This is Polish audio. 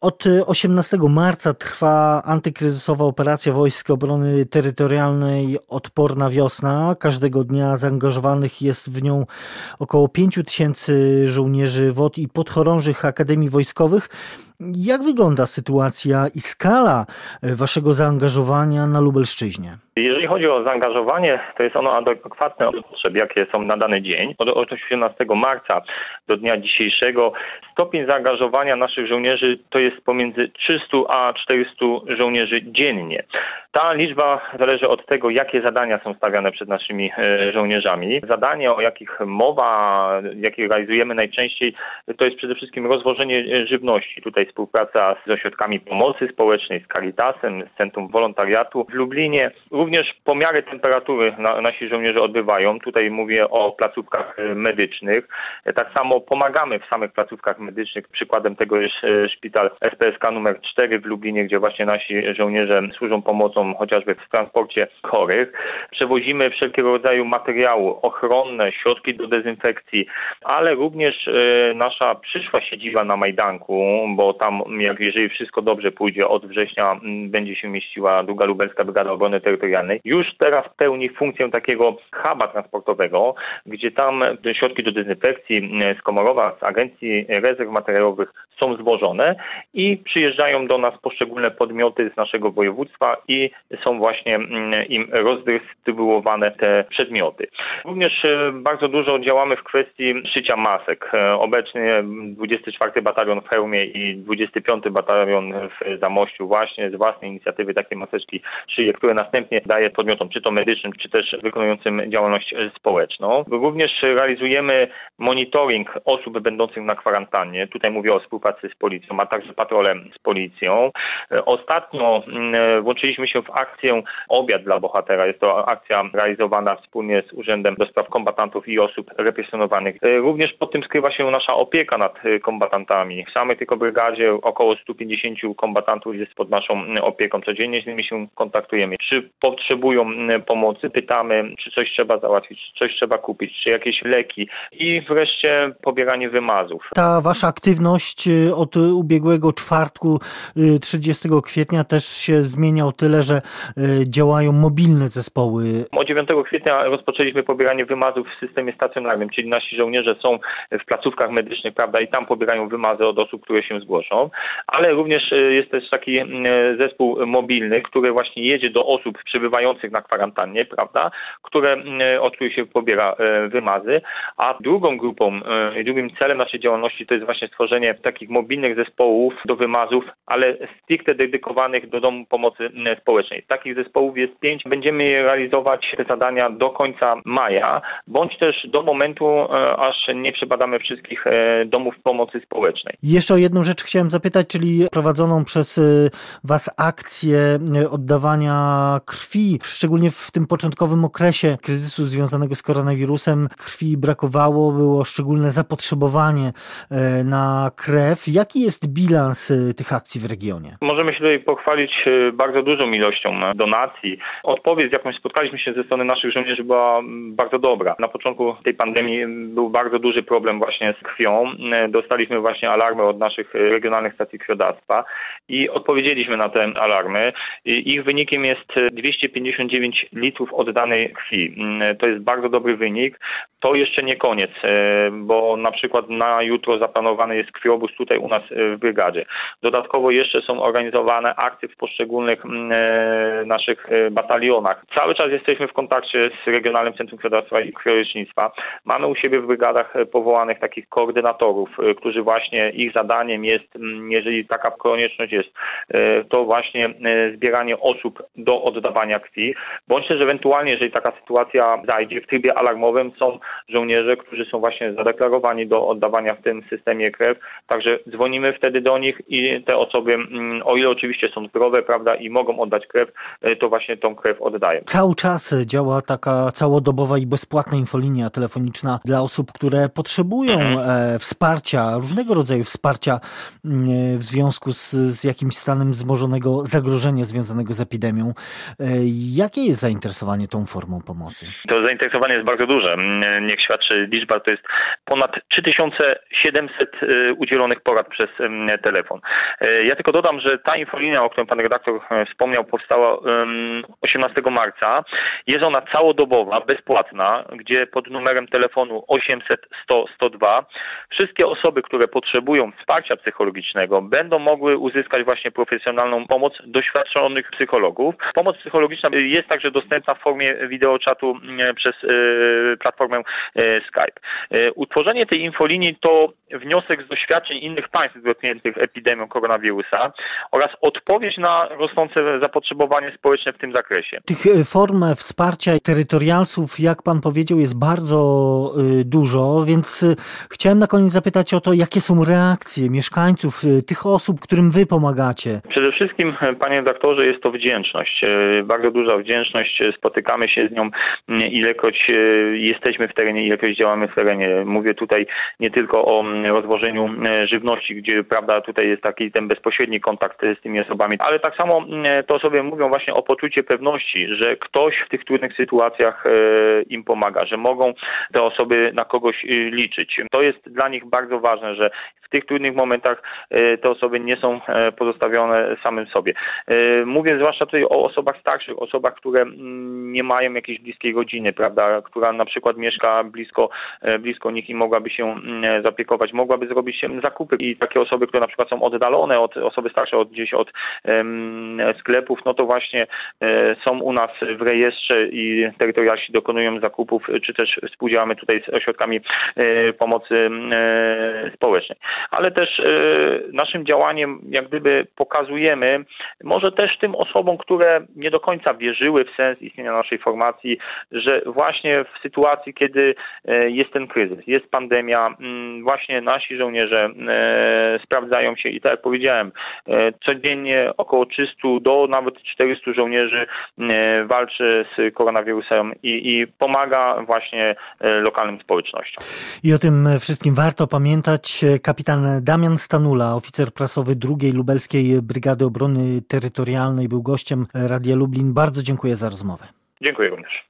Od 18 marca trwa antykryzysowa operacja Wojsk Obrony Terytorialnej Odporna Wiosna. Każdego dnia zaangażowanych jest w nią około 5 tysięcy żołnierzy WOT i podchorążych Akademii Wojskowych. Jak wygląda sytuacja i skala waszego zaangażowania na Lubelszczyźnie? Jeżeli chodzi o zaangażowanie, to jest ono adekwatne do potrzeb, jakie są na dany dzień. Od 18 marca do dnia dzisiejszego stopień zaangażowania naszych żołnierzy to jest pomiędzy 300 a 400 żołnierzy dziennie. Ta liczba zależy od tego, jakie zadania są stawiane przed naszymi e, żołnierzami. Zadanie, o jakich mowa, jakie realizujemy najczęściej, to jest przede wszystkim rozwożenie żywności. Tutaj współpraca z ośrodkami pomocy społecznej, z Caritasem, z Centrum Wolontariatu w Lublinie. Również pomiary temperatury na, nasi żołnierze odbywają. Tutaj mówię o placówkach medycznych. Tak samo pomagamy w samych placówkach medycznych. Przykładem tego jest e, szpital SPSK numer 4 w Lublinie, gdzie właśnie nasi żołnierze służą pomocą chociażby w transporcie chorych. Przewozimy wszelkiego rodzaju materiały ochronne, środki do dezynfekcji, ale również e, nasza przyszła siedziba na Majdanku, bo tam, jak jeżeli wszystko dobrze pójdzie, od września będzie się mieściła druga lubelska brygada obrony terytorialnej. Już teraz pełni funkcję takiego huba transportowego, gdzie tam środki do dezynfekcji z Komorowa, z Agencji Rezerw Materiałowych są zwożone i przyjeżdżają do nas poszczególne podmioty z naszego województwa i są właśnie mm, im rozdystrybuowane te przedmioty. Również e, bardzo dużo działamy w kwestii szycia masek. E, obecnie 24 Batalion w Hełmie i 25 Batalion w Zamościu właśnie z własnej inicjatywy takie maseczki szyje, które następnie daje podmiotom, czy to medycznym, czy też wykonującym działalność społeczną. Również realizujemy monitoring osób będących na kwarantannie. Tutaj mówię o współpracy z policją, a także patrolem z policją. Ostatnio mm, włączyliśmy się w akcję Obiad dla bohatera. Jest to akcja realizowana wspólnie z Urzędem do Spraw Kombatantów i Osób Represjonowanych. Również pod tym skrywa się nasza opieka nad e, kombatantami. W samej tylko brygadzie około 150 kombatantów jest pod naszą opieką. Codziennie z nimi się kontaktujemy. Czy potrzebują pomocy? Pytamy, czy coś trzeba załatwić, czy coś trzeba kupić, czy jakieś leki i wreszcie pobieranie wymazów. Ta wasza aktywność e, od ubiegłego czwartku 30 kwietnia też się zmienia o tyle, że E, działają mobilne zespoły. Od 9 kwietnia rozpoczęliśmy pobieranie wymazów w systemie stacjonarnym, czyli nasi żołnierze są w placówkach medycznych, prawda, i tam pobierają wymazy od osób, które się zgłoszą, ale również e, jest też taki zespół mobilny, który właśnie jedzie do osób przebywających na kwarantannie, prawda, które, od których się pobiera e, wymazy, a drugą grupą drugim celem naszej działalności to jest właśnie stworzenie takich mobilnych zespołów do wymazów, ale stricte dedykowanych do domu pomocy społecznej. Takich zespołów jest pięć. Będziemy je realizować te zadania do końca maja, bądź też do momentu, e, aż nie przebadamy wszystkich e, domów pomocy społecznej. Jeszcze o jedną rzecz chciałem zapytać, czyli prowadzoną przez e, Was akcję oddawania krwi, szczególnie w tym początkowym okresie kryzysu związanego z koronawirusem, krwi brakowało, było szczególne zapotrzebowanie na krew. Jaki jest bilans tych akcji w regionie? Możemy się tutaj pochwalić bardzo dużą ilością donacji. Odpowiedź, jaką spotkaliśmy się ze strony naszych żołnierzy była bardzo dobra. Na początku tej pandemii był bardzo duży problem właśnie z krwią. Dostaliśmy właśnie alarmy od naszych regionalnych stacji krwiodawstwa i odpowiedzieliśmy na te alarmy. Ich wynikiem jest 259 litrów oddanej krwi. To jest bardzo dobry wynik. To jeszcze nie koniec, bo na przykład na jutro zaplanowany jest krwiobóz tutaj u nas w brygadzie. Dodatkowo jeszcze są organizowane akcje w poszczególnych naszych e, batalionach. Cały czas jesteśmy w kontakcie z Regionalnym Centrum Krwiodawstwa i Krwiolecznictwa. Mamy u siebie w brygadach e, powołanych takich koordynatorów, e, którzy właśnie ich zadaniem jest, jeżeli taka konieczność jest, to właśnie zbieranie osób do oddawania krwi, bądź też ewentualnie, jeżeli taka sytuacja zajdzie, w trybie alarmowym są żołnierze, którzy są właśnie zadeklarowani do oddawania w tym systemie krew, także dzwonimy wtedy do nich i te osoby, o ile oczywiście są zdrowe, prawda, i mogą oddać krew, E, to właśnie tą krew oddają. Cały czas działa taka całodobowa i bezpłatna infolinia telefoniczna dla osób, które potrzebują mhm. E, wsparcia, różnego rodzaju wsparcia w związku z, z jakimś stanem wzmożonego zagrożenia związanego z epidemią. Jakie jest zainteresowanie tą formą pomocy? To zainteresowanie jest bardzo duże. Niech świadczy liczba, to jest ponad 3700 udzielonych porad przez telefon. Ja tylko dodam, że ta infolinia, o której pan redaktor wspomniał, powstała 18 marca. Jest ona całodobowa, bezpłatna, gdzie pod numerem telefonu 800 100 102 wszystkie osoby, które potrzebują wsparcia psychologicznego, będą mogły uzyskać właśnie profesjonalną pomoc doświadczonych psychologów. Pomoc psychologiczna jest także dostępna w formie wideoczatu mm, przez e, platformę e, Skype. E, utworzenie tej infolinii to wniosek z doświadczeń innych państw dotkniętych epidemią koronawirusa oraz odpowiedź na rosnące zapotrzebowanie społeczne w tym zakresie. Tych form wsparcia terytorialsów, jak pan powiedział, jest bardzo dużo, więc chciałem na koniec zapytać o to, jakie są reakcje mieszkańców, tych osób, którym wy pomagacie. Przede wszystkim, panie doktorze, jest to wdzięczność. Bardzo duża wdzięczność. Spotykamy się z nią ilekroć jesteśmy w terenie, ilekroć działamy w terenie. Mówię tutaj nie tylko o rozwożeniu e, żywności, gdzie prawda tutaj jest taki ten bezpośredni kontakt z tymi osobami, ale tak samo e, te osoby mówią właśnie o poczucie pewności, że ktoś w tych trudnych sytuacjach e, im pomaga, że mogą te osoby na kogoś liczyć. To jest dla nich bardzo ważne, że w tych trudnych momentach te osoby nie są pozostawione samym sobie. Mówię zwłaszcza tutaj o osobach starszych, osobach, które mm, nie mają jakiejś bliskiej rodziny, prawda, która na przykład mieszka blisko, blisko nich i mogłaby się mm, zapiekować mogłaby zrobić zakupy i takie osoby, które na przykład są oddalone od osoby starsze od gdzieś od sklepów, no to właśnie e, są u nas w rejestrze i terytorialsi dokonują zakupów, czy też współdziałamy tutaj z ośrodkami e, pomocy e, społecznej. Ale też naszym działaniem jak gdyby pokazujemy, może też tym osobom, które nie do końca wierzyły w sens istnienia naszej formacji, że właśnie w sytuacji, kiedy jest ten kryzys, jest pandemia, właśnie nasi żołnierze e, sprawdzają się i tak jak powiedziałem, e, codziennie około 300 do nawet 400 żołnierzy e, walczy z koronawirusem i, i pomaga właśnie lokalnym społecznościom. I o tym wszystkim warto pamiętać. Kapitan Damian Stanula, oficer prasowy II Lubelskiej Brygady Obrony Terytorialnej, był gościem Radia Lublin. Bardzo dziękuję za rozmowę. Dziękuję również.